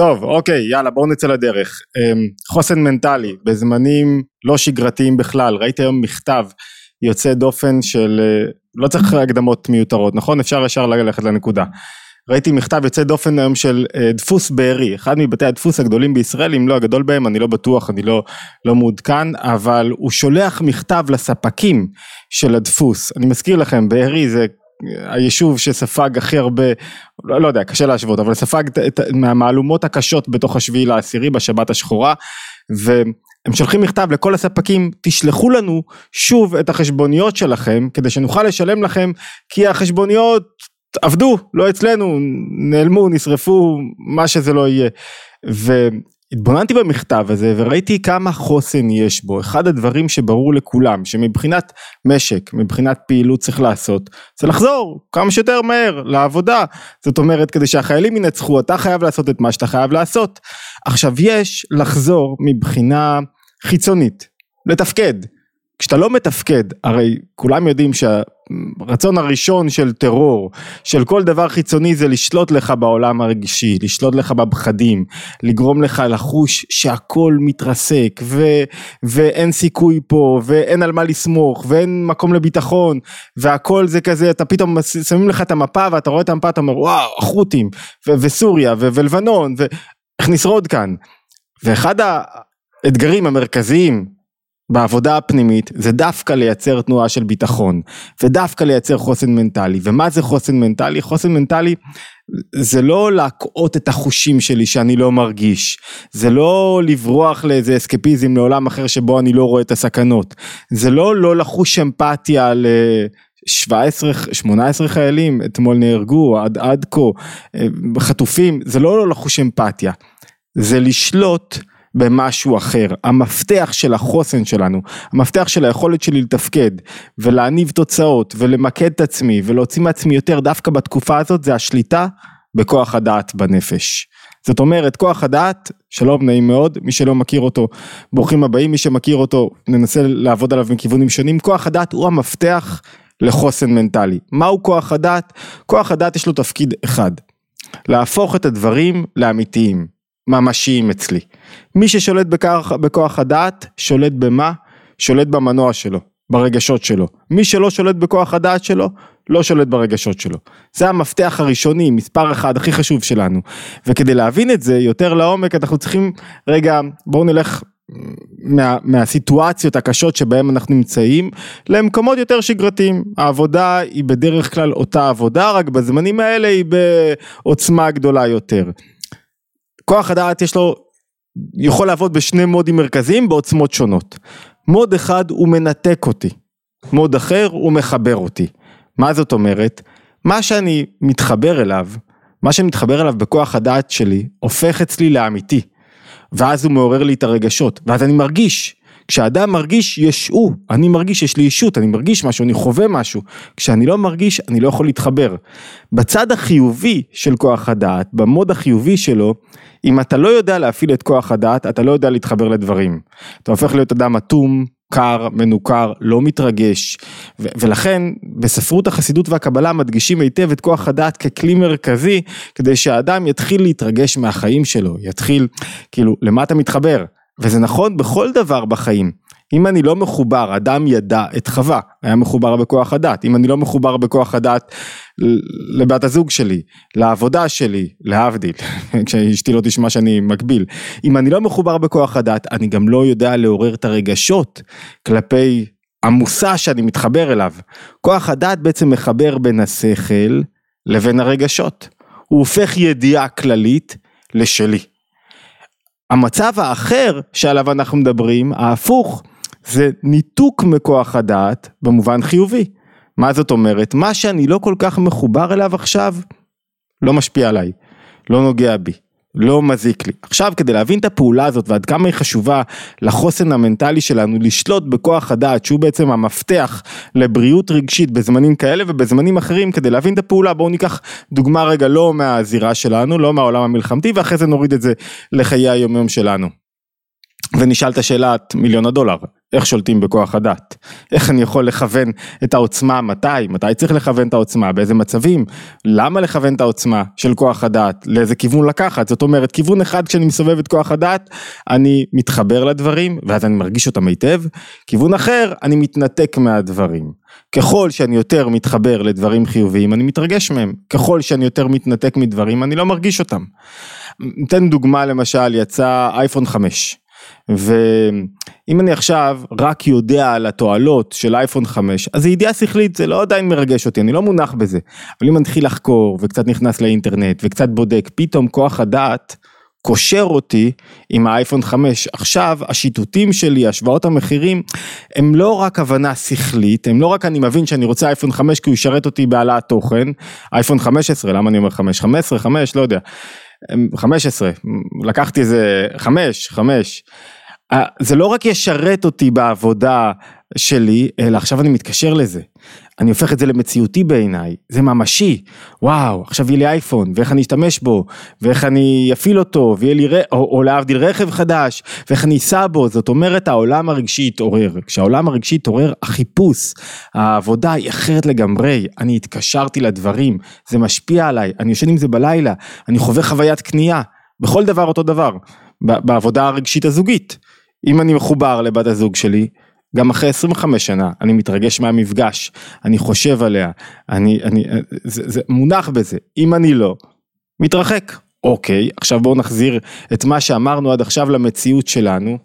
טוב, אוקיי, יאללה, בואו נצא לדרך. אמ, חוסן מנטלי, בזמנים לא שגרתיים בכלל, ראיתי היום מכתב יוצא דופן של, אה, לא צריך הקדמות מיותרות, נכון? אפשר ישר ללכת לנקודה. ראיתי מכתב יוצא דופן היום של אה, דפוס בארי, אחד מבתי הדפוס הגדולים בישראל, אם לא הגדול בהם, אני לא בטוח, אני לא, לא מעודכן, אבל הוא שולח מכתב לספקים של הדפוס. אני מזכיר לכם, בארי זה היישוב שספג הכי הרבה, לא, לא יודע, קשה להשוות, אבל ספג את, מהמהלומות הקשות בתוך השביעי לעשירי בשבת השחורה, והם שולחים מכתב לכל הספקים, תשלחו לנו שוב את החשבוניות שלכם, כדי שנוכל לשלם לכם, כי החשבוניות עבדו, לא אצלנו, נעלמו, נשרפו, מה שזה לא יהיה. התבוננתי במכתב הזה וראיתי כמה חוסן יש בו, אחד הדברים שברור לכולם שמבחינת משק, מבחינת פעילות צריך לעשות, זה לחזור כמה שיותר מהר לעבודה, זאת אומרת כדי שהחיילים ינצחו אתה חייב לעשות את מה שאתה חייב לעשות. עכשיו יש לחזור מבחינה חיצונית, לתפקד, כשאתה לא מתפקד, הרי כולם יודעים שהרצון הראשון של טרור, של כל דבר חיצוני זה לשלוט לך בעולם הרגשי, לשלוט לך בפחדים, לגרום לך לחוש שהכל מתרסק ו, ואין סיכוי פה ואין על מה לסמוך ואין מקום לביטחון והכל זה כזה, אתה פתאום שמים לך את המפה ואתה רואה את המפה, אתה אומר וואו, החות'ים וסוריה ולבנון ואיך נשרוד כאן. ואחד האתגרים המרכזיים בעבודה הפנימית זה דווקא לייצר תנועה של ביטחון ודווקא לייצר חוסן מנטלי. ומה זה חוסן מנטלי? חוסן מנטלי זה לא להקאות את החושים שלי שאני לא מרגיש. זה לא לברוח לאיזה אסקפיזם לעולם אחר שבו אני לא רואה את הסכנות. זה לא לא לחוש אמפתיה ל... 17, 18 חיילים אתמול נהרגו עד, עד כה אה, חטופים. זה לא לא לחוש אמפתיה. זה לשלוט במשהו אחר. המפתח של החוסן שלנו, המפתח של היכולת שלי לתפקד ולהניב תוצאות ולמקד את עצמי ולהוציא מעצמי יותר דווקא בתקופה הזאת זה השליטה בכוח הדעת בנפש. זאת אומרת כוח הדעת, שלום נעים מאוד, מי שלא מכיר אותו ברוכים הבאים, מי שמכיר אותו ננסה לעבוד עליו מכיוונים שונים, כוח הדעת הוא המפתח לחוסן מנטלי. מהו כוח הדעת? כוח הדעת יש לו תפקיד אחד, להפוך את הדברים לאמיתיים. ממשיים אצלי. מי ששולט בכוח, בכוח הדעת, שולט במה? שולט במנוע שלו, ברגשות שלו. מי שלא שולט בכוח הדעת שלו, לא שולט ברגשות שלו. זה המפתח הראשוני, מספר אחד, הכי חשוב שלנו. וכדי להבין את זה יותר לעומק, אנחנו צריכים, רגע, בואו נלך מה, מהסיטואציות הקשות שבהם אנחנו נמצאים למקומות יותר שגרתיים. העבודה היא בדרך כלל אותה עבודה, רק בזמנים האלה היא בעוצמה גדולה יותר. כוח הדעת יש לו, יכול לעבוד בשני מודים מרכזיים בעוצמות שונות. מוד אחד הוא מנתק אותי, מוד אחר הוא מחבר אותי. מה זאת אומרת? מה שאני מתחבר אליו, מה שאני מתחבר אליו בכוח הדעת שלי, הופך אצלי לאמיתי. ואז הוא מעורר לי את הרגשות, ואז אני מרגיש. כשאדם מרגיש יש הוא, אני מרגיש יש לי אישות, אני מרגיש משהו, אני חווה משהו. כשאני לא מרגיש, אני לא יכול להתחבר. בצד החיובי של כוח הדעת, במוד החיובי שלו, אם אתה לא יודע להפעיל את כוח הדעת, אתה לא יודע להתחבר לדברים. אתה הופך להיות אדם אטום, קר, מנוכר, לא מתרגש, ו- ולכן בספרות החסידות והקבלה מדגישים היטב את כוח הדעת ככלי מרכזי, כדי שהאדם יתחיל להתרגש מהחיים שלו, יתחיל, כאילו, למה אתה מתחבר? וזה נכון בכל דבר בחיים. אם אני לא מחובר, אדם ידע את חווה, היה מחובר בכוח הדת, אם אני לא מחובר בכוח הדת לבת הזוג שלי, לעבודה שלי, להבדיל, כשאשתי לא תשמע שאני מקביל, אם אני לא מחובר בכוח הדת, אני גם לא יודע לעורר את הרגשות כלפי המושא שאני מתחבר אליו. כוח הדת בעצם מחבר בין השכל לבין הרגשות, הוא הופך ידיעה כללית לשלי. המצב האחר שעליו אנחנו מדברים, ההפוך, זה ניתוק מכוח הדעת במובן חיובי. מה זאת אומרת? מה שאני לא כל כך מחובר אליו עכשיו, לא משפיע עליי, לא נוגע בי, לא מזיק לי. עכשיו כדי להבין את הפעולה הזאת ועד כמה היא חשובה לחוסן המנטלי שלנו, לשלוט בכוח הדעת שהוא בעצם המפתח לבריאות רגשית בזמנים כאלה ובזמנים אחרים, כדי להבין את הפעולה בואו ניקח דוגמה רגע לא מהזירה שלנו, לא מהעולם המלחמתי ואחרי זה נוריד את זה לחיי היומיום שלנו. ונשאל את השאלת מיליון הדולר, איך שולטים בכוח הדת, איך אני יכול לכוון את העוצמה, מתי, מתי צריך לכוון את העוצמה, באיזה מצבים, למה לכוון את העוצמה של כוח הדת, לאיזה כיוון לקחת, זאת אומרת כיוון אחד כשאני מסובב את כוח הדת, אני מתחבר לדברים ואז אני מרגיש אותם היטב, כיוון אחר אני מתנתק מהדברים, ככל שאני יותר מתחבר לדברים חיוביים אני מתרגש מהם, ככל שאני יותר מתנתק מדברים אני לא מרגיש אותם. ניתן דוגמה למשל יצא אייפון 5 ואם אני עכשיו רק יודע על התועלות של אייפון 5 אז זה ידיעה שכלית זה לא עדיין מרגש אותי אני לא מונח בזה. אבל אם אני מתחיל לחקור וקצת נכנס לאינטרנט וקצת בודק פתאום כוח הדעת קושר אותי עם האייפון 5 עכשיו השיטוטים שלי השוואות המחירים הם לא רק הבנה שכלית הם לא רק אני מבין שאני רוצה אייפון 5 כי הוא ישרת אותי בהעלאת תוכן. אייפון 15 למה אני אומר 5 15 5 לא יודע 15 לקחתי איזה 5 5 זה לא רק ישרת אותי בעבודה שלי, אלא עכשיו אני מתקשר לזה. אני הופך את זה למציאותי בעיניי, זה ממשי. וואו, עכשיו יהיה לי אייפון, ואיך אני אשתמש בו, ואיך אני אפעיל אותו, ויהיה לי. או, או להבדיל רכב חדש, ואיך אני אסע בו, זאת אומרת העולם הרגשי יתעורר. כשהעולם הרגשי יתעורר, החיפוש, העבודה היא אחרת לגמרי. אני התקשרתי לדברים, זה משפיע עליי, אני יושן עם זה בלילה, אני חווה חוויית קנייה, בכל דבר אותו דבר, בעבודה הרגשית הזוגית. אם אני מחובר לבת הזוג שלי, גם אחרי 25 שנה אני מתרגש מהמפגש, אני חושב עליה, אני, אני, זה, זה מונח בזה, אם אני לא, מתרחק. אוקיי, עכשיו בואו נחזיר את מה שאמרנו עד עכשיו למציאות שלנו.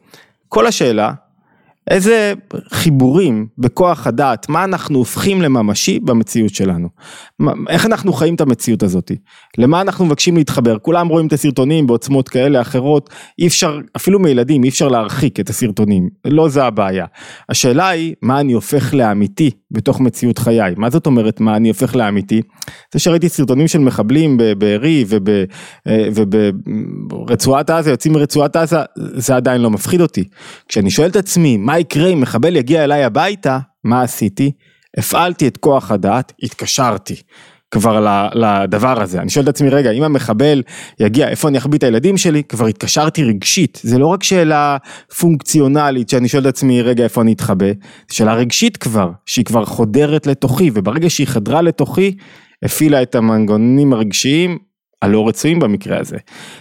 כל השאלה, איזה חיבורים בכוח הדעת, מה אנחנו הופכים לממשי במציאות שלנו, איך אנחנו חיים את המציאות הזאת, למה אנחנו מבקשים להתחבר, כולם רואים את הסרטונים בעוצמות כאלה אחרות, אי אפשר, אפילו מילדים אי אפשר להרחיק את הסרטונים, לא זה הבעיה, השאלה היא מה אני הופך לאמיתי בתוך מציאות חיי, מה זאת אומרת מה אני הופך לאמיתי, זה שראיתי סרטונים של מחבלים בבארי וברצועת עזה, יוצאים מרצועת עזה, זה עדיין לא מפחיד אותי, כשאני שואל את עצמי מה יקרה אם מחבל יגיע אליי הביתה, מה עשיתי? הפעלתי את כוח הדעת, התקשרתי כבר לדבר הזה. אני שואל את עצמי, רגע, אם המחבל יגיע, איפה אני אחביא את הילדים שלי? כבר התקשרתי רגשית. זה לא רק שאלה פונקציונלית שאני שואל את עצמי, רגע, איפה אני אתחבא? זו שאלה רגשית כבר, שהיא כבר חודרת לתוכי, וברגע שהיא חדרה לתוכי, הפעילה את המנגנונים הרגשיים, הלא רצויים במקרה הזה.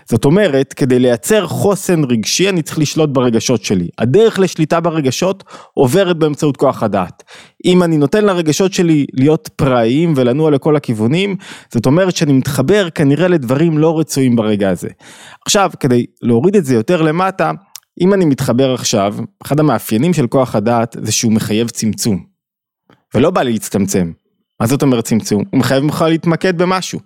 זאת אומרת, כדי לייצר חוסן רגשי אני צריך לשלוט ברגשות שלי. הדרך לשליטה ברגשות עוברת באמצעות כוח הדעת. אם אני נותן לרגשות שלי להיות פראיים ולנוע לכל הכיוונים, זאת אומרת שאני מתחבר כנראה לדברים לא רצויים ברגע הזה. עכשיו, כדי להוריד את זה יותר למטה, אם אני מתחבר עכשיו, אחד המאפיינים של כוח הדעת זה שהוא מחייב צמצום. ולא בא לי להצטמצם. מה זאת אומרת צמצום? הוא מחייב ממך להתמקד במשהו.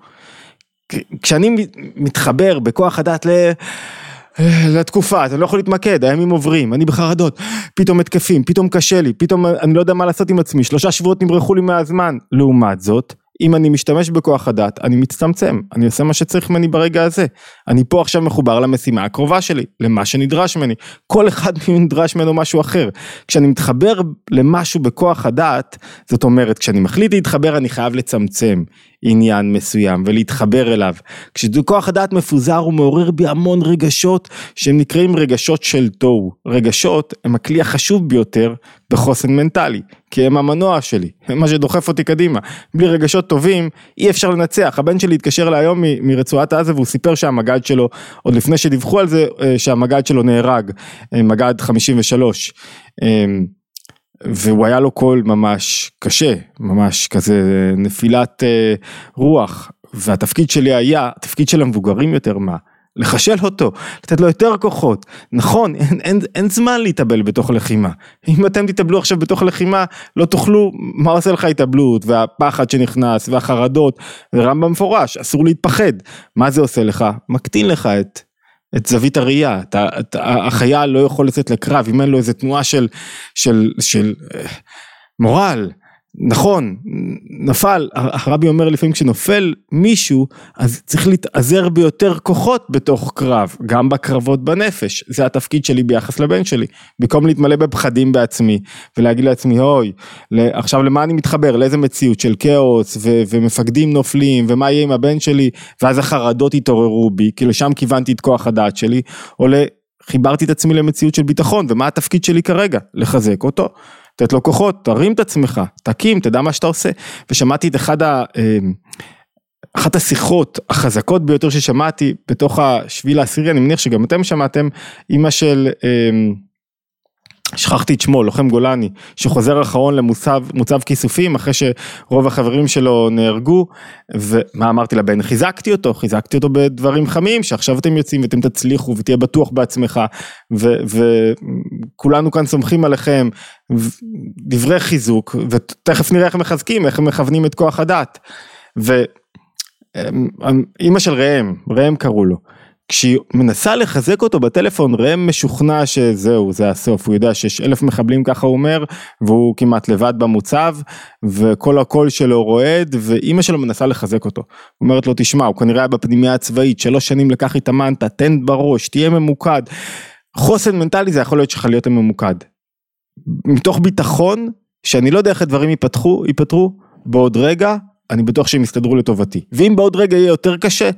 כשאני מתחבר בכוח הדעת ל... לתקופה, אני לא יכול להתמקד, הימים עוברים, אני בחרדות, פתאום התקפים, פתאום קשה לי, פתאום אני לא יודע מה לעשות עם עצמי, שלושה שבועות נברחו לי מהזמן. לעומת זאת, אם אני משתמש בכוח הדת, אני מצטמצם, אני עושה מה שצריך ממני ברגע הזה. אני פה עכשיו מחובר למשימה הקרובה שלי, למה שנדרש ממני. כל אחד נדרש ממנו משהו אחר. כשאני מתחבר למשהו בכוח הדת, זאת אומרת, כשאני מחליט להתחבר, אני חייב לצמצם עניין מסוים ולהתחבר אליו. כשכוח הדעת מפוזר הוא מעורר בי המון רגשות שהם נקראים רגשות של תוהו. רגשות הם הכלי החשוב ביותר בחוסן מנטלי, כי הם המנוע שלי, הם מה שדוחף אותי קדימה. בלי רגשות טובים אי אפשר לנצח. הבן שלי התקשר להיום מרצועת עזה והוא סיפר שהמג"ד שלו, עוד לפני שדיווחו על זה, אה, שהמג"ד שלו נהרג, אה, מג"ד 53. והוא היה לו קול ממש קשה, ממש כזה נפילת אה, רוח, והתפקיד שלי היה, התפקיד של המבוגרים יותר מה, לחשל אותו, לתת לו יותר כוחות, נכון, אין, אין, אין זמן להתאבל בתוך לחימה, אם אתם תתאבלו עכשיו בתוך לחימה, לא תוכלו, מה עושה לך התאבלות, והפחד שנכנס, והחרדות, ורמב"ם מפורש, אסור להתפחד, מה זה עושה לך? מקטין לך את את זווית הראייה, אתה, אתה, החייל לא יכול לצאת לקרב. אם אין לו איזה תנועה של, של, של אה, מורל, נכון, נפל, הרבי אומר לפעמים כשנופל מישהו, אז צריך להתעזר ביותר כוחות בתוך קרב, גם בקרבות בנפש, זה התפקיד שלי ביחס לבן שלי, במקום להתמלא בפחדים בעצמי, ולהגיד לעצמי, אוי, עכשיו למה אני מתחבר, לאיזה מציאות של כאוס, ו- ומפקדים נופלים, ומה יהיה עם הבן שלי, ואז החרדות יתעוררו בי, כי לשם כיוונתי את כוח הדעת שלי, או חיברתי את עצמי למציאות של ביטחון, ומה התפקיד שלי כרגע? לחזק אותו, לתת לו כוחות, תרים את עצמך, תקים, תדע מה שאתה עושה. ושמעתי את אחד ה... אה, אחת השיחות החזקות ביותר ששמעתי בתוך השביל העשירי, אני מניח שגם אתם שמעתם, אימא של... אה, שכחתי את שמו, לוחם גולני, שחוזר אחרון למוצב מוצב כיסופים אחרי שרוב החברים שלו נהרגו, ומה אמרתי לבן? חיזקתי אותו, חיזקתי אותו בדברים חמים, שעכשיו אתם יוצאים ואתם תצליחו ותהיה בטוח בעצמך, וכולנו כאן סומכים עליכם, דברי חיזוק, ותכף נראה איך הם מחזקים, איך הם מכוונים את כוח הדת. ואימא של ראם, ראם קראו לו. כשהיא מנסה לחזק אותו בטלפון ראם משוכנע שזהו זה הסוף הוא יודע שיש אלף מחבלים ככה הוא אומר והוא כמעט לבד במוצב וכל הקול שלו רועד ואימא שלו מנסה לחזק אותו. אומרת לו תשמע הוא כנראה היה בפנימייה הצבאית שלוש שנים לקח התאמנת תן בראש תהיה ממוקד. חוסן מנטלי זה יכול להיות שלך להיות ממוקד. מתוך ביטחון שאני לא יודע איך הדברים ייפתחו ייפתרו בעוד רגע אני בטוח שהם יסתדרו לטובתי ואם בעוד רגע יהיה יותר קשה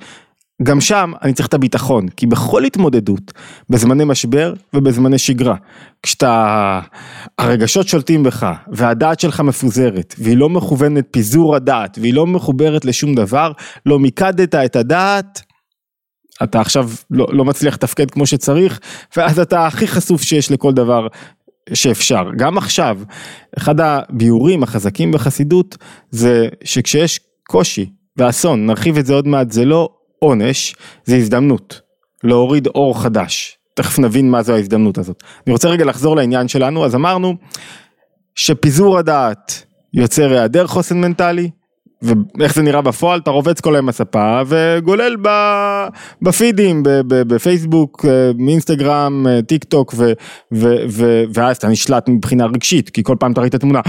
גם שם אני צריך את הביטחון, כי בכל התמודדות, בזמני משבר ובזמני שגרה, כשאתה, הרגשות שולטים בך והדעת שלך מפוזרת והיא לא מכוונת פיזור הדעת והיא לא מחוברת לשום דבר, לא מיקדת את הדעת, אתה עכשיו לא, לא מצליח לתפקד כמו שצריך ואז אתה הכי חשוף שיש לכל דבר שאפשר. גם עכשיו, אחד הביאורים החזקים בחסידות זה שכשיש קושי ואסון, נרחיב את זה עוד מעט, זה לא עונש זה הזדמנות להוריד אור חדש. תכף נבין מה זו ההזדמנות הזאת. אני רוצה רגע לחזור לעניין שלנו, אז אמרנו שפיזור הדעת יוצר היעדר חוסן מנטלי, ואיך זה נראה בפועל, אתה רובץ כל היום בספה וגולל בפידים, בפייסבוק, מאינסטגרם, טיק טוק, ואז אתה נשלט מבחינה רגשית, כי כל פעם אתה ראית תמונה,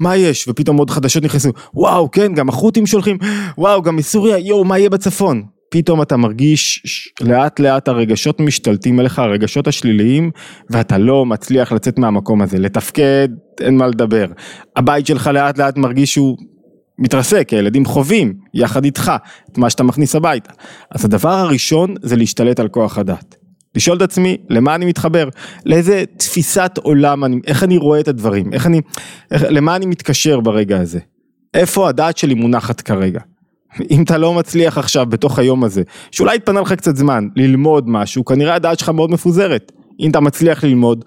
מה יש? ופתאום עוד חדשות נכנסו, וואו, כן, גם החות'ים שולחים, וואו, גם מסוריה, יואו, מה יהיה בצפון? פתאום אתה מרגיש לאט לאט הרגשות משתלטים עליך, הרגשות השליליים, ואתה לא מצליח לצאת מהמקום הזה, לתפקד, אין מה לדבר. הבית שלך לאט לאט מרגיש שהוא מתרסק, הילדים חווים יחד איתך את מה שאתה מכניס הביתה. אז הדבר הראשון זה להשתלט על כוח הדת. לשאול את עצמי למה אני מתחבר, לאיזה תפיסת עולם, אני, איך אני רואה את הדברים, איך אני, איך, למה אני מתקשר ברגע הזה, איפה הדעת שלי מונחת כרגע. אם אתה לא מצליח עכשיו בתוך היום הזה, שאולי יתפנה לך קצת זמן ללמוד משהו, כנראה הדעת שלך מאוד מפוזרת. אם אתה מצליח ללמוד,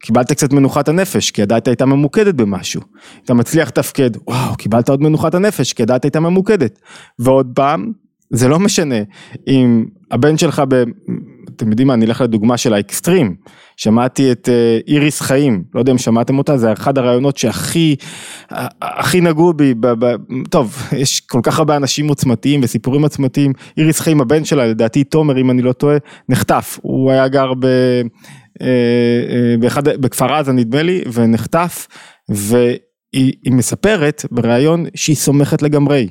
קיבלת קצת מנוחת הנפש, כי הדעת הייתה ממוקדת במשהו. אתה מצליח לתפקד, וואו, קיבלת עוד מנוחת הנפש, כי הדעת הייתה ממוקדת. ועוד פעם, זה לא משנה אם הבן שלך, ב... אתם יודעים מה, אני אלך לדוגמה של האקסטרים. שמעתי את אה, איריס חיים, לא יודע אם שמעתם אותה, זה אחד הרעיונות שהכי, הכי נגעו בי, ב, ב, טוב, יש כל כך הרבה אנשים עוצמתיים וסיפורים עוצמתיים, איריס חיים הבן שלה, לדעתי תומר אם אני לא טועה, נחטף, הוא היה גר ב, אה, אה, באחד, בכפר עזה נדמה לי, ונחטף, והיא מספרת בריאיון שהיא סומכת לגמרי.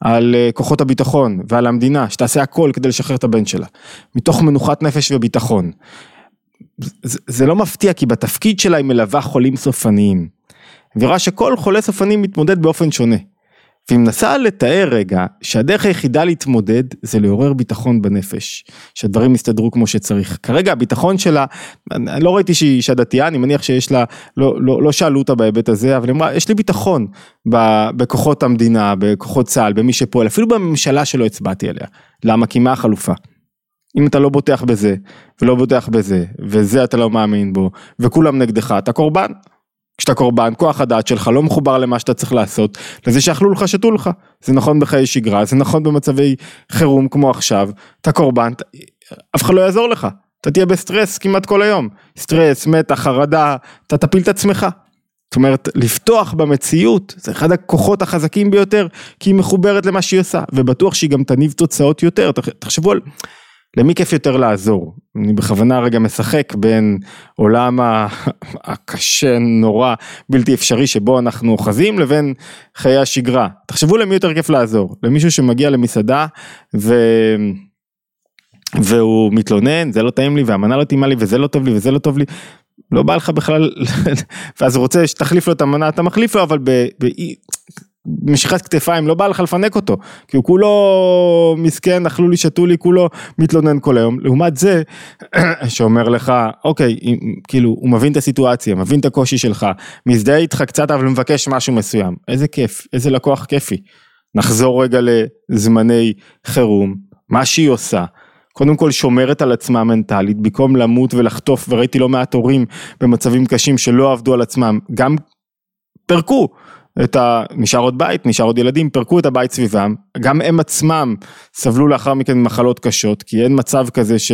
על כוחות הביטחון ועל המדינה שתעשה הכל כדי לשחרר את הבן שלה מתוך מנוחת נפש וביטחון זה, זה לא מפתיע כי בתפקיד שלה היא מלווה חולים סופניים. והיא רואה שכל חולה סופני מתמודד באופן שונה. והיא מנסה לתאר רגע שהדרך היחידה להתמודד זה לעורר ביטחון בנפש, שהדברים יסתדרו כמו שצריך. כרגע הביטחון שלה, אני לא ראיתי שהיא אישה דתייה, אני מניח שיש לה, לא, לא, לא שאלו אותה בהיבט הזה, אבל היא אמרה, יש לי ביטחון בכוחות המדינה, בכוחות צה"ל, במי שפועל, אפילו בממשלה שלא הצבעתי עליה. למה? כי מה החלופה? אם אתה לא בוטח בזה, ולא בוטח בזה, וזה אתה לא מאמין בו, וכולם נגדך, אתה קורבן. כשאתה קורבן, כוח הדעת שלך לא מחובר למה שאתה צריך לעשות, לזה שאכלו לך, שתו לך. זה נכון בחיי שגרה, זה נכון במצבי חירום כמו עכשיו, אתה קורבן, אף אחד לא יעזור לך. אתה תהיה בסטרס כמעט כל היום. סטרס, מתח, חרדה, אתה תפיל את עצמך. זאת אומרת, לפתוח במציאות זה אחד הכוחות החזקים ביותר, כי היא מחוברת למה שהיא עושה, ובטוח שהיא גם תניב תוצאות יותר. תחשבו על... למי כיף יותר לעזור? אני בכוונה רגע משחק בין עולם הקשה, נורא, בלתי אפשרי שבו אנחנו אוחזים לבין חיי השגרה. תחשבו למי יותר כיף לעזור, למישהו שמגיע למסעדה ו... והוא מתלונן, זה לא טעים לי והמנה לא טעימה לי וזה לא טוב לי וזה לא טוב לי. לא בא לך בכלל, ואז הוא רוצה שתחליף לו את המנה, אתה מחליף לו, אבל ב... ב... משיכת כתפיים, לא בא לך לפנק אותו, כי הוא כולו מסכן, אכלו לי, שתו לי, כולו מתלונן כל היום. לעומת זה, שאומר לך, אוקיי, כאילו, הוא מבין את הסיטואציה, מבין את הקושי שלך, מזדהה איתך קצת, אבל מבקש משהו מסוים. איזה כיף, איזה לקוח כיפי. נחזור רגע לזמני חירום, מה שהיא עושה. קודם כל שומרת על עצמה מנטלית, במקום למות ולחטוף, וראיתי לא מעט הורים במצבים קשים שלא עבדו על עצמם, גם פירקו את ה... נשאר עוד בית, נשאר עוד ילדים, פירקו את הבית סביבם, גם הם עצמם סבלו לאחר מכן ממחלות קשות, כי אין מצב כזה ש...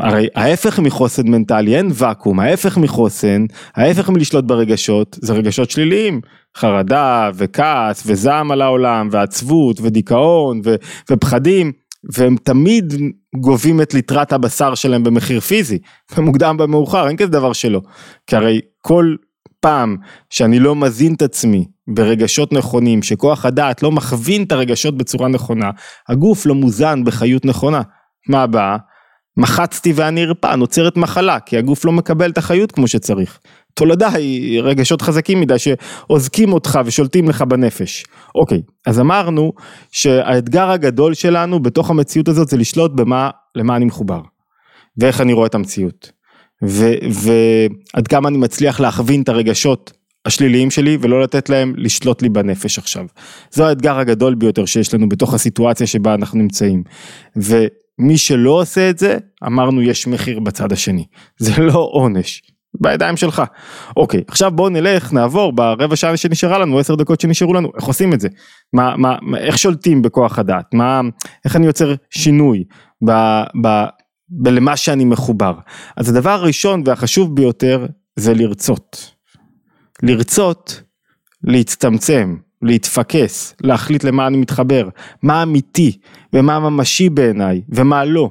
הרי ההפך מחוסן מנטלי, אין ואקום, ההפך מחוסן, ההפך מלשלוט ברגשות, זה רגשות שליליים, חרדה וכעס וזעם על העולם ועצבות ודיכאון ו, ופחדים, והם תמיד גובים את ליטרת הבשר שלהם במחיר פיזי, במוקדם במאוחר, אין כזה דבר שלא, כי הרי כל פעם שאני לא מזין את עצמי ברגשות נכונים, שכוח הדעת לא מכווין את הרגשות בצורה נכונה, הגוף לא מוזן בחיות נכונה. מה הבאה? מחצתי ואני ארפא, נוצרת מחלה, כי הגוף לא מקבל את החיות כמו שצריך. תולדה היא רגשות חזקים מדי שעוזקים אותך ושולטים לך בנפש. אוקיי, אז אמרנו שהאתגר הגדול שלנו בתוך המציאות הזאת זה לשלוט במה, למה אני מחובר. ואיך אני רואה את המציאות. ועד כמה אני מצליח להכווין את הרגשות השליליים שלי ולא לתת להם לשלוט לי בנפש עכשיו. זה האתגר הגדול ביותר שיש לנו בתוך הסיטואציה שבה אנחנו נמצאים. ומי שלא עושה את זה, אמרנו יש מחיר בצד השני. זה לא עונש. בידיים שלך. אוקיי, עכשיו בואו נלך, נעבור ברבע שעה שנשארה לנו, עשר דקות שנשארו לנו, איך עושים את זה? מה, מה, איך שולטים בכוח הדעת? מה, איך אני יוצר שינוי ב, ב, בלמה שאני מחובר. אז הדבר הראשון והחשוב ביותר זה לרצות. לרצות, להצטמצם, להתפקס, להחליט למה אני מתחבר, מה אמיתי ומה ממשי בעיניי ומה לא.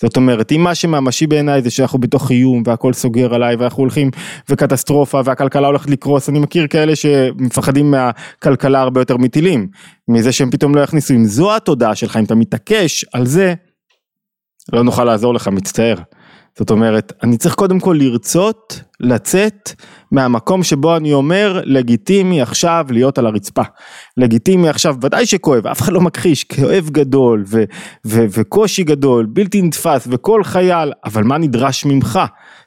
זאת אומרת, אם מה שממשי בעיניי זה שאנחנו בתוך איום והכל סוגר עליי ואנחנו הולכים וקטסטרופה והכלכלה הולכת לקרוס, אני מכיר כאלה שמפחדים מהכלכלה הרבה יותר מטילים, מזה שהם פתאום לא יכניסו, אם זו התודעה שלך, אם אתה מתעקש על זה, לא נוכל לעזור לך, מצטער. זאת אומרת, אני צריך קודם כל לרצות לצאת מהמקום שבו אני אומר, לגיטימי עכשיו להיות על הרצפה. לגיטימי עכשיו, ודאי שכואב, אף אחד לא מכחיש, כאב גדול ו- ו- וקושי גדול, בלתי נתפס, וכל חייל, אבל מה נדרש ממך?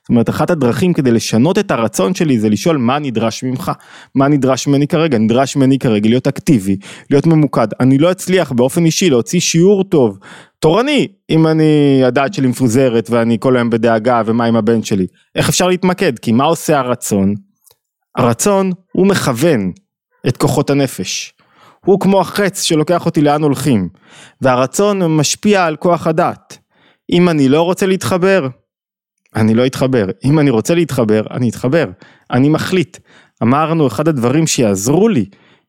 זאת אומרת, אחת הדרכים כדי לשנות את הרצון שלי זה לשאול מה נדרש ממך, מה נדרש ממני כרגע, נדרש ממני כרגע להיות אקטיבי, להיות ממוקד, אני לא אצליח באופן אישי להוציא שיעור טוב, תורני, אם אני, הדעת שלי מפוזרת ואני כל היום בדאגה ומה עם הבן שלי, איך אפשר להתמקד? כי מה עושה הרצון? הרצון הוא מכוון את כוחות הנפש. הוא כמו החץ שלוקח אותי לאן הולכים, והרצון משפיע על כוח הדעת. אם אני לא רוצה להתחבר, אני לא אתחבר. אם אני רוצה להתחבר, אני אתחבר. אני מחליט. אמרנו, אחד הדברים שיעזרו לי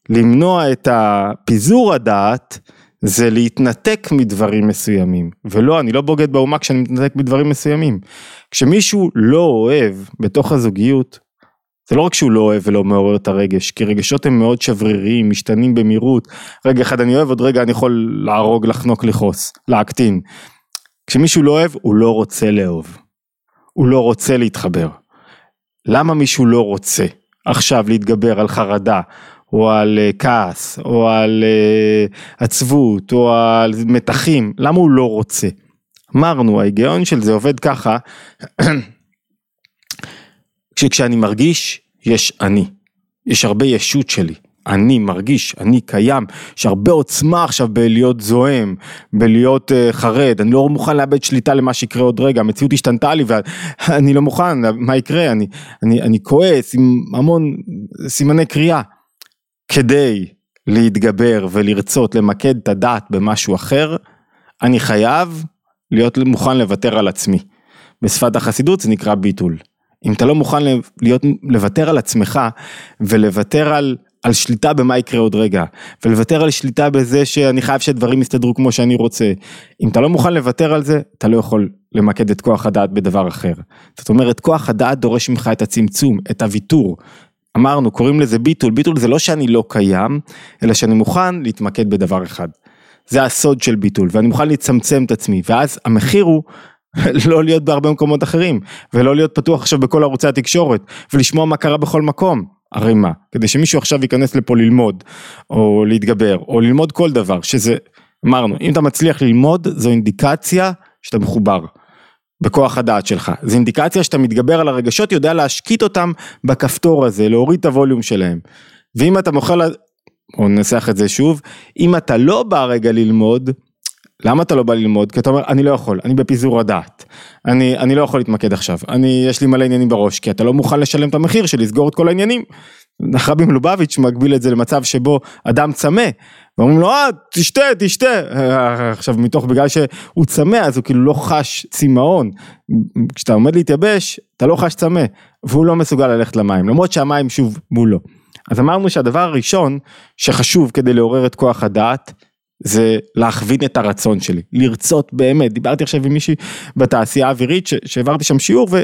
למנוע את הפיזור הדעת, זה להתנתק מדברים מסוימים. ולא, אני לא בוגד באומה כשאני מתנתק מדברים מסוימים. כשמישהו לא אוהב בתוך הזוגיות, זה לא רק שהוא לא אוהב ולא מעורר את הרגש, כי רגשות הם מאוד שבריריים, משתנים במהירות. רגע אחד אני אוהב, עוד רגע אני יכול להרוג, לחנוק, לכעוס, להקטין. כשמישהו לא אוהב, הוא לא רוצה לאהוב. הוא לא רוצה להתחבר. למה מישהו לא רוצה עכשיו להתגבר על חרדה, או על uh, כעס, או על uh, עצבות, או על מתחים, למה הוא לא רוצה? אמרנו, ההיגיון של זה עובד ככה, שכשאני מרגיש, יש אני, יש הרבה ישות שלי. אני מרגיש, אני קיים, יש הרבה עוצמה עכשיו בלהיות זועם, בלהיות uh, חרד, אני לא מוכן לאבד שליטה למה שיקרה עוד רגע, המציאות השתנתה לי ואני לא מוכן, מה יקרה, אני, אני, אני כועס עם המון סימני קריאה. כדי להתגבר ולרצות למקד את הדעת במשהו אחר, אני חייב להיות מוכן לוותר על עצמי. בשפת החסידות זה נקרא ביטול. אם אתה לא מוכן להיות, לוותר על עצמך ולוותר על על שליטה במה יקרה עוד רגע, ולוותר על שליטה בזה שאני חייב שדברים יסתדרו כמו שאני רוצה. אם אתה לא מוכן לוותר על זה, אתה לא יכול למקד את כוח הדעת בדבר אחר. זאת אומרת, כוח הדעת דורש ממך את הצמצום, את הוויתור. אמרנו, קוראים לזה ביטול, ביטול זה לא שאני לא קיים, אלא שאני מוכן להתמקד בדבר אחד. זה הסוד של ביטול, ואני מוכן לצמצם את עצמי, ואז המחיר הוא לא להיות בהרבה מקומות אחרים, ולא להיות פתוח עכשיו בכל ערוצי התקשורת, ולשמוע מה קרה בכל מקום. הרי מה? כדי שמישהו עכשיו ייכנס לפה ללמוד, או להתגבר, או ללמוד כל דבר, שזה, אמרנו, אם אתה מצליח ללמוד, זו אינדיקציה שאתה מחובר. בכוח הדעת שלך, זו אינדיקציה שאתה מתגבר על הרגשות, יודע להשקיט אותם בכפתור הזה, להוריד את הווליום שלהם. ואם אתה מוכר, או ננסח את זה שוב, אם אתה לא בא רגע ללמוד, למה אתה לא בא ללמוד? כי אתה אומר, אני לא יכול, אני בפיזור הדעת. אני, אני לא יכול להתמקד עכשיו, אני, יש לי מלא עניינים בראש, כי אתה לא מוכן לשלם את המחיר של לסגור את כל העניינים. רבי מלובביץ' מגביל את זה למצב שבו אדם צמא, ואומרים לו, אה, תשתה, תשתה. עכשיו, מתוך, בגלל שהוא צמא, אז הוא כאילו לא חש צמאון. כשאתה עומד להתייבש, אתה לא חש צמא, והוא לא מסוגל ללכת למים, למרות שהמים שוב מולו. אז אמרנו שהדבר הראשון שחשוב כדי לעורר את כוח הדעת, זה להכווין את הרצון שלי, לרצות באמת, דיברתי עכשיו עם מישהי בתעשייה האווירית שהעברתי שם שיעור ו,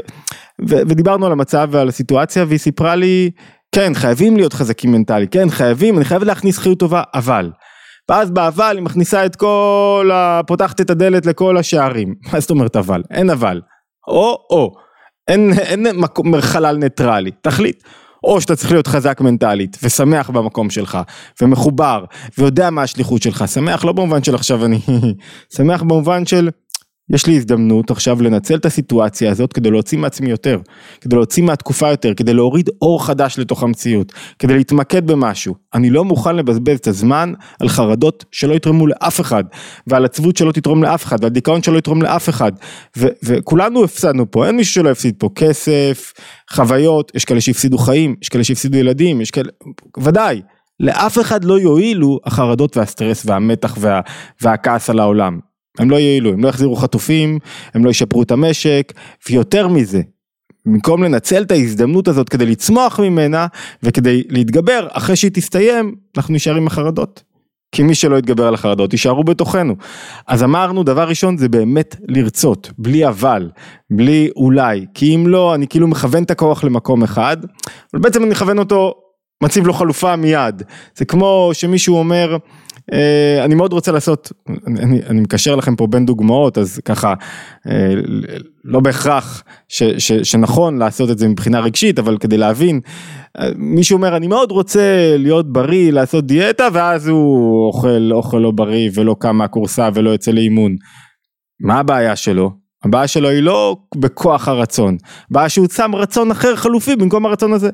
ו, ודיברנו על המצב ועל הסיטואציה והיא סיפרה לי, כן חייבים להיות חזקים מנטלי, כן חייבים, אני חייב להכניס חיות טובה, אבל, ואז באבל היא מכניסה את כל, ה... פותחת את הדלת לכל השערים, מה זאת אומרת אבל, אין אבל, או או, אין, אין מקום, חלל ניטרלי, תחליט. או שאתה צריך להיות חזק מנטלית ושמח במקום שלך ומחובר ויודע מה השליחות שלך, שמח לא במובן של עכשיו אני, שמח במובן של יש לי הזדמנות עכשיו לנצל את הסיטואציה הזאת כדי להוציא מעצמי יותר, כדי להוציא מהתקופה יותר, כדי להוריד אור חדש לתוך המציאות, כדי להתמקד במשהו. אני לא מוכן לבזבז את הזמן על חרדות שלא יתרמו לאף אחד, ועל עצבות שלא תתרום לאף אחד, ועל דיכאון שלא יתרום לאף אחד. ו- וכולנו הפסדנו פה, אין מישהו שלא הפסיד פה כסף, חוויות, יש כאלה שהפסידו חיים, יש כאלה שהפסידו ילדים, יש כאלה, ודאי. לאף אחד לא יועילו החרדות והסטרס והמתח וה, והכעס על העולם. הם לא יעילו, הם לא יחזירו חטופים, הם לא ישפרו את המשק, ויותר מזה, במקום לנצל את ההזדמנות הזאת כדי לצמוח ממנה וכדי להתגבר, אחרי שהיא תסתיים, אנחנו נשארים עם החרדות. כי מי שלא יתגבר על החרדות יישארו בתוכנו. אז אמרנו, דבר ראשון זה באמת לרצות, בלי אבל, בלי אולי, כי אם לא, אני כאילו מכוון את הכוח למקום אחד, אבל בעצם אני מכוון אותו, מציב לו חלופה מיד. זה כמו שמישהו אומר, אני מאוד רוצה לעשות, אני, אני מקשר לכם פה בין דוגמאות, אז ככה, אה, לא בהכרח ש, ש, שנכון לעשות את זה מבחינה רגשית, אבל כדי להבין, אה, מישהו אומר, אני מאוד רוצה להיות בריא, לעשות דיאטה, ואז הוא אוכל אוכל לא בריא ולא קם מהכורסה ולא יוצא לאימון. מה הבעיה שלו? הבעיה שלו היא לא בכוח הרצון, הבעיה שהוא שם רצון אחר חלופי במקום הרצון הזה.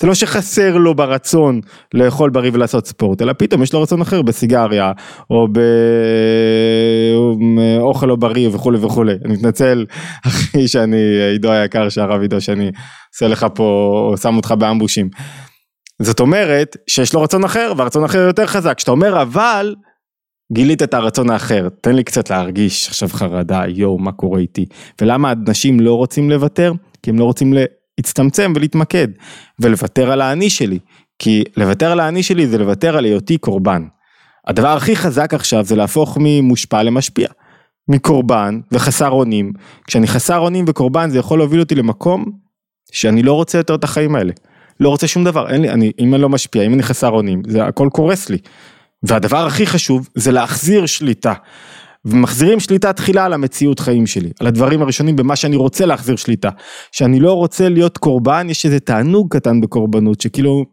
זה לא שחסר לו ברצון לאכול בריא ולעשות ספורט, אלא פתאום יש לו רצון אחר בסיגריה, או באוכל לא בריא וכולי וכולי. אני מתנצל, אחי שאני, עידו היקר, שהרב עידו, שאני עושה לך פה, שם אותך באמבושים. זאת אומרת שיש לו רצון אחר, והרצון אחר יותר חזק. כשאתה אומר אבל, גילית את הרצון האחר, תן לי קצת להרגיש עכשיו חרדה, יואו, מה קורה איתי? ולמה אנשים לא רוצים לוותר? כי הם לא רוצים להצטמצם ולהתמקד, ולוותר על האני שלי. כי לוותר על האני שלי זה לוותר על היותי קורבן. הדבר הכי חזק עכשיו זה להפוך ממושפע למשפיע. מקורבן וחסר אונים. כשאני חסר אונים וקורבן זה יכול להוביל אותי למקום שאני לא רוצה יותר את החיים האלה. לא רוצה שום דבר, אין לי, אני, אם אני לא משפיע, אם אני חסר אונים, זה הכל קורס לי. והדבר הכי חשוב זה להחזיר שליטה. ומחזירים שליטה תחילה על המציאות חיים שלי, על הדברים הראשונים במה שאני רוצה להחזיר שליטה. שאני לא רוצה להיות קורבן, יש איזה תענוג קטן בקורבנות, שכאילו,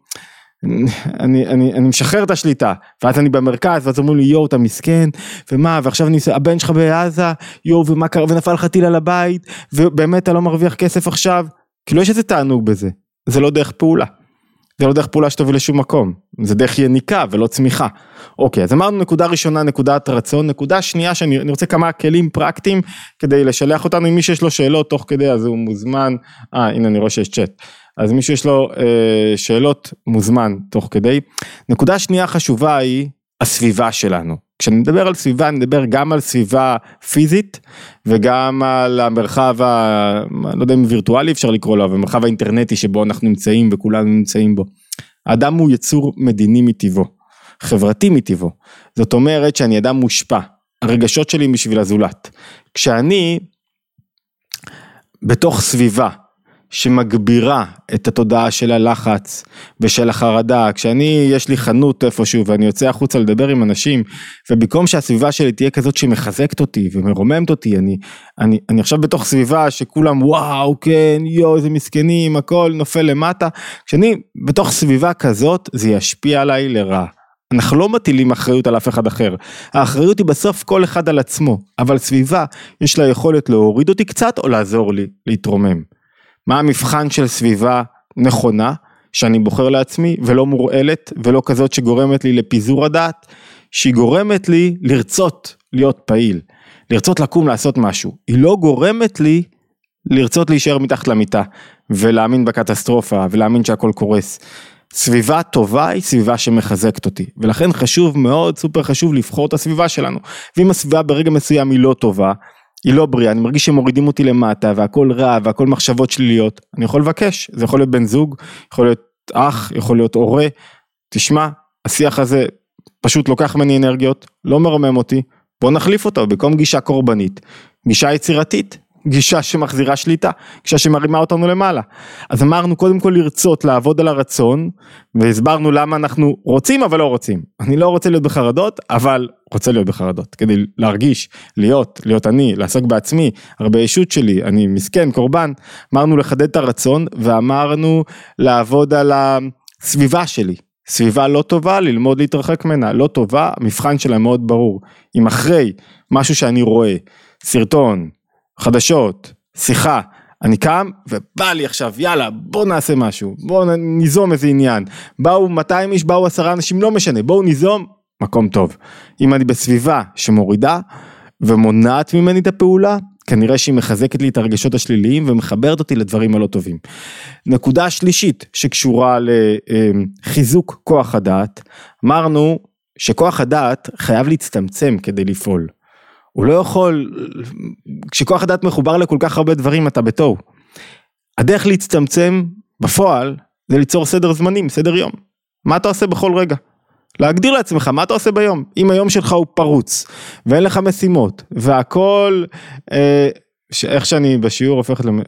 אני, אני, אני משחרר את השליטה, ואז אני במרכז, ואז אומרים לי יואו אתה מסכן, ומה, ועכשיו אני, הבן שלך בעזה, יואו ומה קרה, ונפל לך טיל על הבית, ובאמת אתה לא מרוויח כסף עכשיו, כאילו יש איזה תענוג בזה, זה לא דרך פעולה. זה לא דרך פעולה שתוביל לשום מקום, זה דרך יניקה ולא צמיחה. אוקיי, אז אמרנו נקודה ראשונה, נקודת רצון, נקודה שנייה שאני רוצה כמה כלים פרקטיים כדי לשלח אותנו, אם מי שיש לו שאלות תוך כדי אז הוא מוזמן, אה הנה אני רואה שיש צ'אט, אז מי שיש לו אה, שאלות מוזמן תוך כדי. נקודה שנייה חשובה היא הסביבה שלנו. כשאני מדבר על סביבה, אני מדבר גם על סביבה פיזית וגם על המרחב, ה... לא יודע אם וירטואלי אפשר לקרוא לו, אבל המרחב האינטרנטי שבו אנחנו נמצאים וכולנו נמצאים בו. האדם הוא יצור מדיני מטבעו, חברתי מטבעו. זאת אומרת שאני אדם מושפע, הרגשות שלי בשביל הזולת. כשאני בתוך סביבה שמגבירה את התודעה של הלחץ ושל החרדה, כשאני, יש לי חנות איפשהו ואני יוצא החוצה לדבר עם אנשים, ובמקום שהסביבה שלי תהיה כזאת שמחזקת אותי ומרוממת אותי, אני, אני, אני עכשיו בתוך סביבה שכולם וואו, כן, יואו, איזה מסכנים, הכל נופל למטה, כשאני בתוך סביבה כזאת, זה ישפיע עליי לרעה. אנחנו לא מטילים אחריות על אף אחד אחר, האחריות היא בסוף כל אחד על עצמו, אבל סביבה יש לה יכולת להוריד אותי קצת או לעזור לי להתרומם. מה המבחן של סביבה נכונה, שאני בוחר לעצמי ולא מורעלת ולא כזאת שגורמת לי לפיזור הדעת, שהיא גורמת לי לרצות להיות פעיל, לרצות לקום לעשות משהו, היא לא גורמת לי לרצות להישאר מתחת למיטה ולהאמין בקטסטרופה ולהאמין שהכל קורס. סביבה טובה היא סביבה שמחזקת אותי, ולכן חשוב מאוד, סופר חשוב לבחור את הסביבה שלנו. ואם הסביבה ברגע מסוים היא לא טובה, היא לא בריאה, אני מרגיש שמורידים אותי למטה והכל רע והכל מחשבות שליליות, אני יכול לבקש, זה יכול להיות בן זוג, יכול להיות אח, יכול להיות הורה, תשמע, השיח הזה פשוט לוקח ממני אנרגיות, לא מרומם אותי, בוא נחליף אותו במקום גישה קורבנית, גישה יצירתית, גישה שמחזירה שליטה, גישה שמרימה אותנו למעלה. אז אמרנו קודם כל לרצות לעבוד על הרצון, והסברנו למה אנחנו רוצים אבל לא רוצים. אני לא רוצה להיות בחרדות, אבל רוצה להיות בחרדות, כדי להרגיש, להיות, להיות אני, לעסוק בעצמי, הרבה ישות שלי, אני מסכן, קורבן. אמרנו לחדד את הרצון, ואמרנו לעבוד על הסביבה שלי. סביבה לא טובה, ללמוד להתרחק ממנה, לא טובה, המבחן שלה מאוד ברור. אם אחרי משהו שאני רואה, סרטון, חדשות, שיחה, אני קם ובא לי עכשיו יאללה בוא נעשה משהו, בוא ניזום איזה עניין, באו 200 איש, באו 10 אנשים, לא משנה, בואו ניזום, מקום טוב. אם אני בסביבה שמורידה ומונעת ממני את הפעולה, כנראה שהיא מחזקת לי את הרגשות השליליים ומחברת אותי לדברים הלא טובים. נקודה שלישית שקשורה לחיזוק כוח הדעת, אמרנו שכוח הדעת חייב להצטמצם כדי לפעול. הוא לא יכול, כשכוח הדעת מחובר לכל כך הרבה דברים אתה בתוהו. הדרך להצטמצם בפועל זה ליצור סדר זמנים, סדר יום. מה אתה עושה בכל רגע? להגדיר לעצמך מה אתה עושה ביום. אם היום שלך הוא פרוץ ואין לך משימות והכל, אה, איך שאני בשיעור הופכת, למ...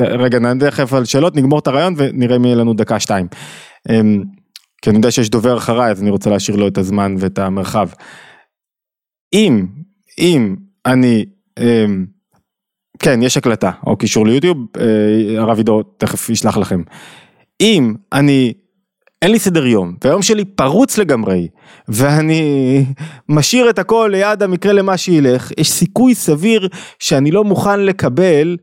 רגע נענה תכף על שאלות, נגמור את הרעיון ונראה מי יהיה לנו דקה שתיים. אה, כי אני יודע שיש דובר אחריי אז אני רוצה להשאיר לו את הזמן ואת המרחב. אם אם אני, אמ, כן יש הקלטה או קישור ליוטיוב, אה, הרב עידו תכף ישלח לכם. אם אני, אין לי סדר יום והיום שלי פרוץ לגמרי ואני משאיר את הכל ליד המקרה למה שילך, יש סיכוי סביר שאני לא מוכן לקבל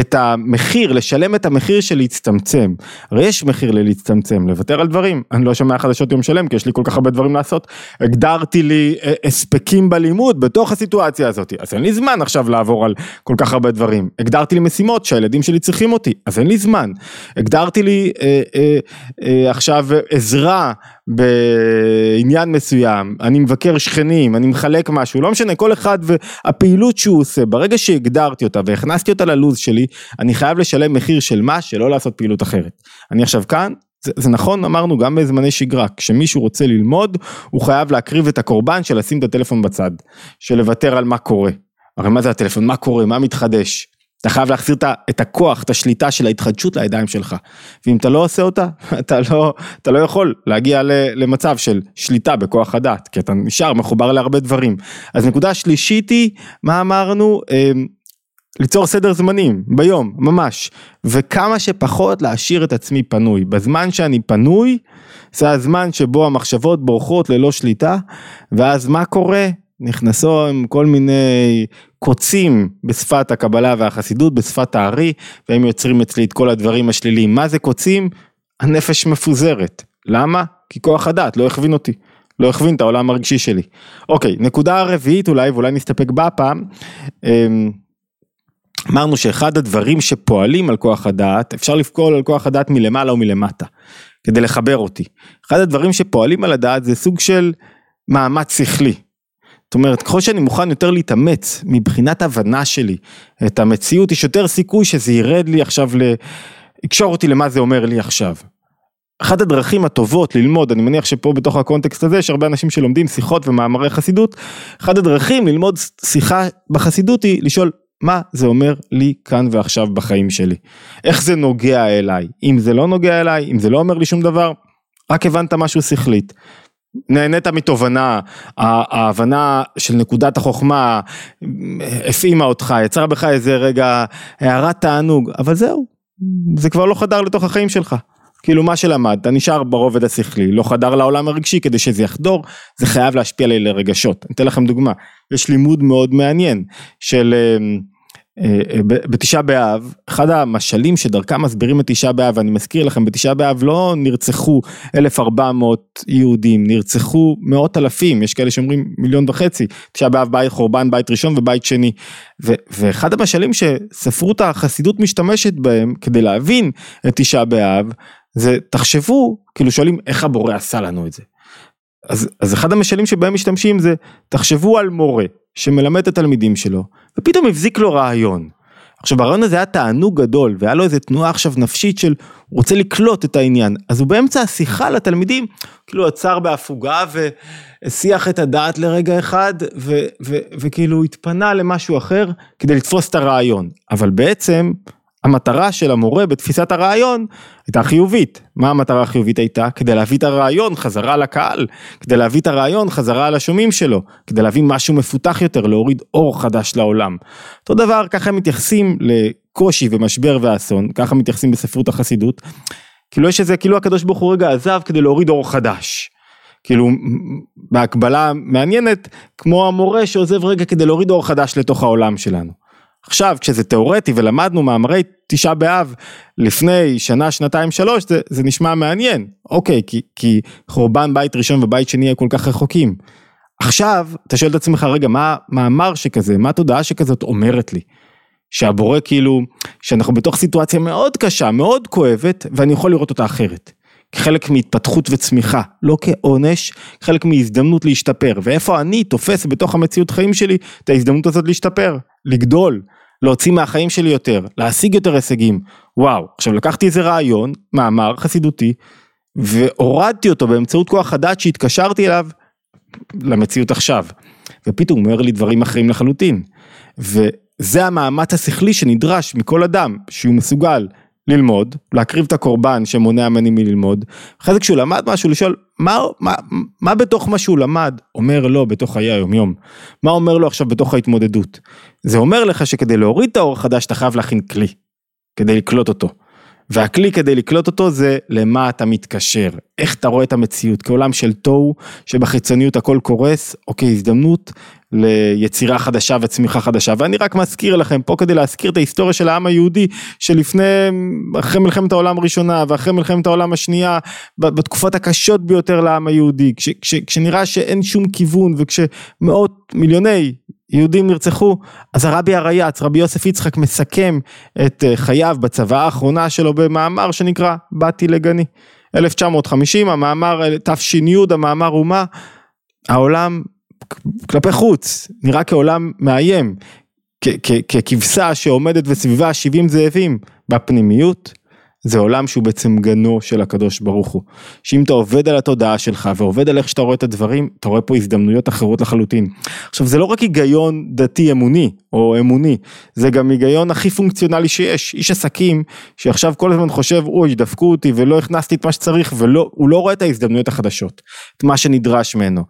את המחיר, לשלם את המחיר של להצטמצם. הרי יש מחיר ללהצטמצם, לוותר על דברים. אני לא שומע חדשות יום שלם כי יש לי כל כך הרבה דברים לעשות. הגדרתי לי אה, הספקים בלימוד בתוך הסיטואציה הזאת, אז אין לי זמן עכשיו לעבור על כל כך הרבה דברים. הגדרתי לי משימות שהילדים שלי צריכים אותי, אז אין לי זמן. הגדרתי לי אה, אה, אה, עכשיו עזרה בעניין מסוים, אני מבקר שכנים, אני מחלק משהו, לא משנה, כל אחד והפעילות שהוא עושה, ברגע שהגדרתי אותה והכנסתי אותה ללו"ז שלי, אני חייב לשלם מחיר של מה, שלא לעשות פעילות אחרת. אני עכשיו כאן, זה, זה נכון, אמרנו גם בזמני שגרה, כשמישהו רוצה ללמוד, הוא חייב להקריב את הקורבן של לשים את הטלפון בצד, של לוותר על מה קורה. הרי מה זה הטלפון, מה קורה, מה מתחדש, אתה חייב להחזיר את הכוח, את השליטה של ההתחדשות לידיים שלך. ואם אתה לא עושה אותה, אתה לא, אתה לא יכול להגיע למצב של שליטה בכוח הדת, כי אתה נשאר מחובר להרבה דברים. אז נקודה שלישית היא, מה אמרנו? אמ, ליצור סדר זמנים, ביום, ממש. וכמה שפחות להשאיר את עצמי פנוי. בזמן שאני פנוי, זה הזמן שבו המחשבות בורחות ללא שליטה, ואז מה קורה? נכנסו עם כל מיני קוצים בשפת הקבלה והחסידות, בשפת הארי, והם יוצרים אצלי את כל הדברים השליליים. מה זה קוצים? הנפש מפוזרת. למה? כי כוח הדעת לא הכווין אותי. לא הכווין את העולם הרגשי שלי. אוקיי, נקודה רביעית אולי, ואולי נסתפק בה פעם. אמ, אמרנו שאחד הדברים שפועלים על כוח הדעת, אפשר לפקול על כוח הדעת מלמעלה או מלמטה, כדי לחבר אותי. אחד הדברים שפועלים על הדעת זה סוג של מאמץ שכלי. זאת אומרת, ככל שאני מוכן יותר להתאמץ מבחינת הבנה שלי את המציאות, יש יותר סיכוי שזה ירד לי עכשיו, ל... יקשור אותי למה זה אומר לי עכשיו. אחת הדרכים הטובות ללמוד, אני מניח שפה בתוך הקונטקסט הזה יש הרבה אנשים שלומדים שיחות ומאמרי חסידות, אחת הדרכים ללמוד שיחה בחסידות היא לשאול מה זה אומר לי כאן ועכשיו בחיים שלי. איך זה נוגע אליי, אם זה לא נוגע אליי, אם זה לא אומר לי שום דבר, רק הבנת משהו שכלית. נהנית מתובנה, ההבנה של נקודת החוכמה הפעימה אותך, יצרה בך איזה רגע הערת תענוג, אבל זהו, זה כבר לא חדר לתוך החיים שלך. כאילו מה שלמדת נשאר ברובד השכלי, לא חדר לעולם הרגשי כדי שזה יחדור, זה חייב להשפיע עלי לרגשות. אני אתן לכם דוגמה, יש לימוד מאוד מעניין של אמ, בתשעה באב, אחד המשלים שדרכם מסבירים את תשעה באב, אני מזכיר לכם, בתשעה באב לא נרצחו 1400 יהודים, נרצחו מאות אלפים, יש כאלה שאומרים מיליון וחצי, תשעה באב בית חורבן בית ראשון ובית שני, ו, ואחד המשלים שספרות החסידות משתמשת בהם כדי להבין את תשעה באב, זה תחשבו, כאילו שואלים איך הבורא עשה לנו את זה. אז, אז אחד המשלים שבהם משתמשים זה, תחשבו על מורה שמלמד את התלמידים שלו, ופתאום הבזיק לו רעיון. עכשיו הרעיון הזה היה תענוג גדול, והיה לו איזה תנועה עכשיו נפשית של הוא רוצה לקלוט את העניין, אז הוא באמצע השיחה לתלמידים, כאילו עצר בהפוגה והסיח את הדעת לרגע אחד, ו, ו, וכאילו התפנה למשהו אחר כדי לתפוס את הרעיון, אבל בעצם המטרה של המורה בתפיסת הרעיון הייתה חיובית. מה המטרה החיובית הייתה? כדי להביא את הרעיון חזרה לקהל, כדי להביא את הרעיון חזרה לשומעים שלו, כדי להביא משהו מפותח יותר, להוריד אור חדש לעולם. אותו דבר, ככה מתייחסים לקושי ומשבר ואסון, ככה מתייחסים בספרות החסידות. כאילו יש איזה, כאילו הקדוש ברוך הוא רגע עזב כדי להוריד אור חדש. כאילו בהקבלה מעניינת, כמו המורה שעוזב רגע כדי להוריד אור חדש לתוך העולם שלנו. עכשיו כשזה תיאורטי ולמדנו מאמרי תשעה באב לפני שנה שנתיים שלוש זה, זה נשמע מעניין אוקיי כי, כי חורבן בית ראשון ובית שני כל כך רחוקים. עכשיו אתה שואל את עצמך רגע מה מאמר שכזה מה התודעה שכזאת אומרת לי. שהבורא כאילו שאנחנו בתוך סיטואציה מאוד קשה מאוד כואבת ואני יכול לראות אותה אחרת. כחלק מהתפתחות וצמיחה, לא כעונש, חלק מהזדמנות להשתפר, ואיפה אני תופס בתוך המציאות חיים שלי את ההזדמנות הזאת להשתפר, לגדול, להוציא מהחיים שלי יותר, להשיג יותר הישגים. וואו, עכשיו לקחתי איזה רעיון, מאמר חסידותי, והורדתי אותו באמצעות כוח הדעת שהתקשרתי אליו למציאות עכשיו. ופתאום הוא אומר לי דברים אחרים לחלוטין. וזה המאמץ השכלי שנדרש מכל אדם, שהוא מסוגל ללמוד, להקריב את הקורבן שמונע ממני מללמוד, אחרי זה כשהוא למד משהו לשאול מה, מה, מה בתוך מה שהוא למד אומר לו בתוך חיי היומיום, מה אומר לו עכשיו בתוך ההתמודדות, זה אומר לך שכדי להוריד את האור החדש אתה חייב להכין כלי, כדי לקלוט אותו. והכלי כדי לקלוט אותו זה למה אתה מתקשר, איך אתה רואה את המציאות? כעולם של תוהו שבחיצוניות הכל קורס, אוקיי הזדמנות ליצירה חדשה וצמיחה חדשה. ואני רק מזכיר לכם פה כדי להזכיר את ההיסטוריה של העם היהודי שלפני אחרי מלחמת העולם הראשונה ואחרי מלחמת העולם השנייה בתקופות הקשות ביותר לעם היהודי כש, כש, כשנראה שאין שום כיוון וכשמאות מיליוני יהודים נרצחו, אז הרבי הרייץ, רבי יוסף יצחק מסכם את אה, חייו בצוואה האחרונה שלו במאמר שנקרא באתי לגני. 1950 המאמר אה, תש"י המאמר אומה, העולם כלפי חוץ נראה כעולם מאיים, ככבשה שעומדת וסביבה 70 זאבים בפנימיות. זה עולם שהוא בעצם גנו של הקדוש ברוך הוא. שאם אתה עובד על התודעה שלך ועובד על איך שאתה רואה את הדברים, אתה רואה פה הזדמנויות אחרות לחלוטין. עכשיו זה לא רק היגיון דתי אמוני או אמוני, זה גם היגיון הכי פונקציונלי שיש. איש עסקים שעכשיו כל הזמן חושב, אוי, דפקו אותי ולא הכנסתי את מה שצריך, והוא לא רואה את ההזדמנויות החדשות, את מה שנדרש ממנו.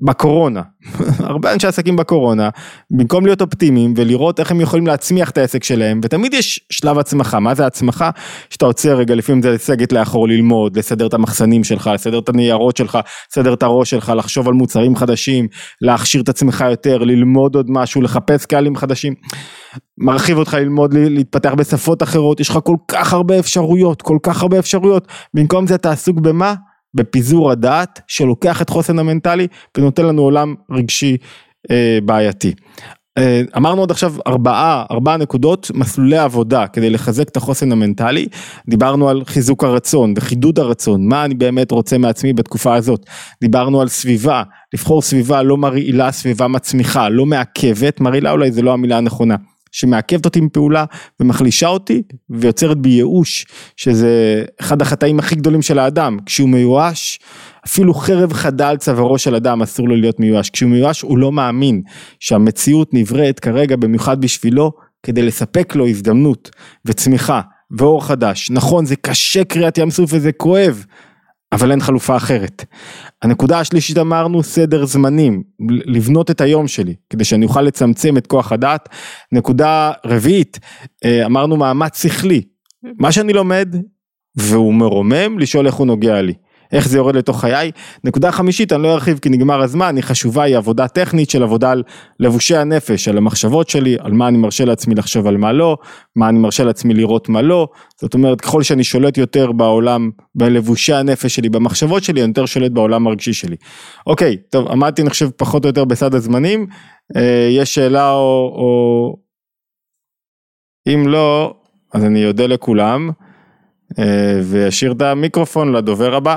בקורונה, הרבה אנשי עסקים בקורונה, במקום להיות אופטימיים ולראות איך הם יכולים להצמיח את העסק שלהם, ותמיד יש שלב הצמחה, מה זה הצמחה? שאתה עוצר רגע, לפעמים זה לסגת לאחור ללמוד, לסדר את המחסנים שלך, לסדר את הניירות שלך, לסדר את הראש שלך, לחשוב על מוצרים חדשים, להכשיר את עצמך יותר, ללמוד עוד משהו, לחפש קהלים חדשים. מרחיב אותך ללמוד, להתפתח בשפות אחרות, יש לך כל כך הרבה אפשרויות, כל כך הרבה אפשרויות, במקום זה אתה עסוק במה? בפיזור הדעת שלוקח את חוסן המנטלי ונותן לנו עולם רגשי אה, בעייתי. אה, אמרנו עד עכשיו ארבעה, ארבעה נקודות, מסלולי עבודה כדי לחזק את החוסן המנטלי, דיברנו על חיזוק הרצון וחידוד הרצון, מה אני באמת רוצה מעצמי בתקופה הזאת, דיברנו על סביבה, לבחור סביבה לא מרעילה, סביבה מצמיחה, לא מעכבת, מרעילה אולי זה לא המילה הנכונה, שמעכבת אותי מפעולה ומחלישה אותי ויוצרת בי ייאוש, שזה אחד החטאים הכי גדולים של האדם, כשהוא מיואש, אפילו חרב חדה על צווארו של אדם אסור לו להיות מיואש, כשהוא מיואש הוא לא מאמין שהמציאות נבראת כרגע במיוחד בשבילו כדי לספק לו הזדמנות וצמיחה ואור חדש. נכון, זה קשה קריאת ים סוף וזה כואב, אבל אין חלופה אחרת. הנקודה השלישית אמרנו סדר זמנים, לבנות את היום שלי, כדי שאני אוכל לצמצם את כוח הדעת. נקודה רביעית, אה, אמרנו מאמץ שכלי, מה שאני לומד והוא מרומם, לשאול איך הוא נוגע לי. איך זה יורד לתוך חיי. נקודה חמישית, אני לא ארחיב כי נגמר הזמן, היא חשובה, היא עבודה טכנית של עבודה על לבושי הנפש, על המחשבות שלי, על מה אני מרשה לעצמי לחשוב על מה לא, מה אני מרשה לעצמי לראות מה לא, זאת אומרת ככל שאני שולט יותר בעולם, בלבושי הנפש שלי, במחשבות שלי, אני יותר שולט בעולם הרגשי שלי. אוקיי, טוב, עמדתי אני חושב פחות או יותר בסד הזמנים, אה, יש שאלה או, או... אם לא, אז אני אודה לכולם. אה, ואשאיר את המיקרופון לדובר הבא.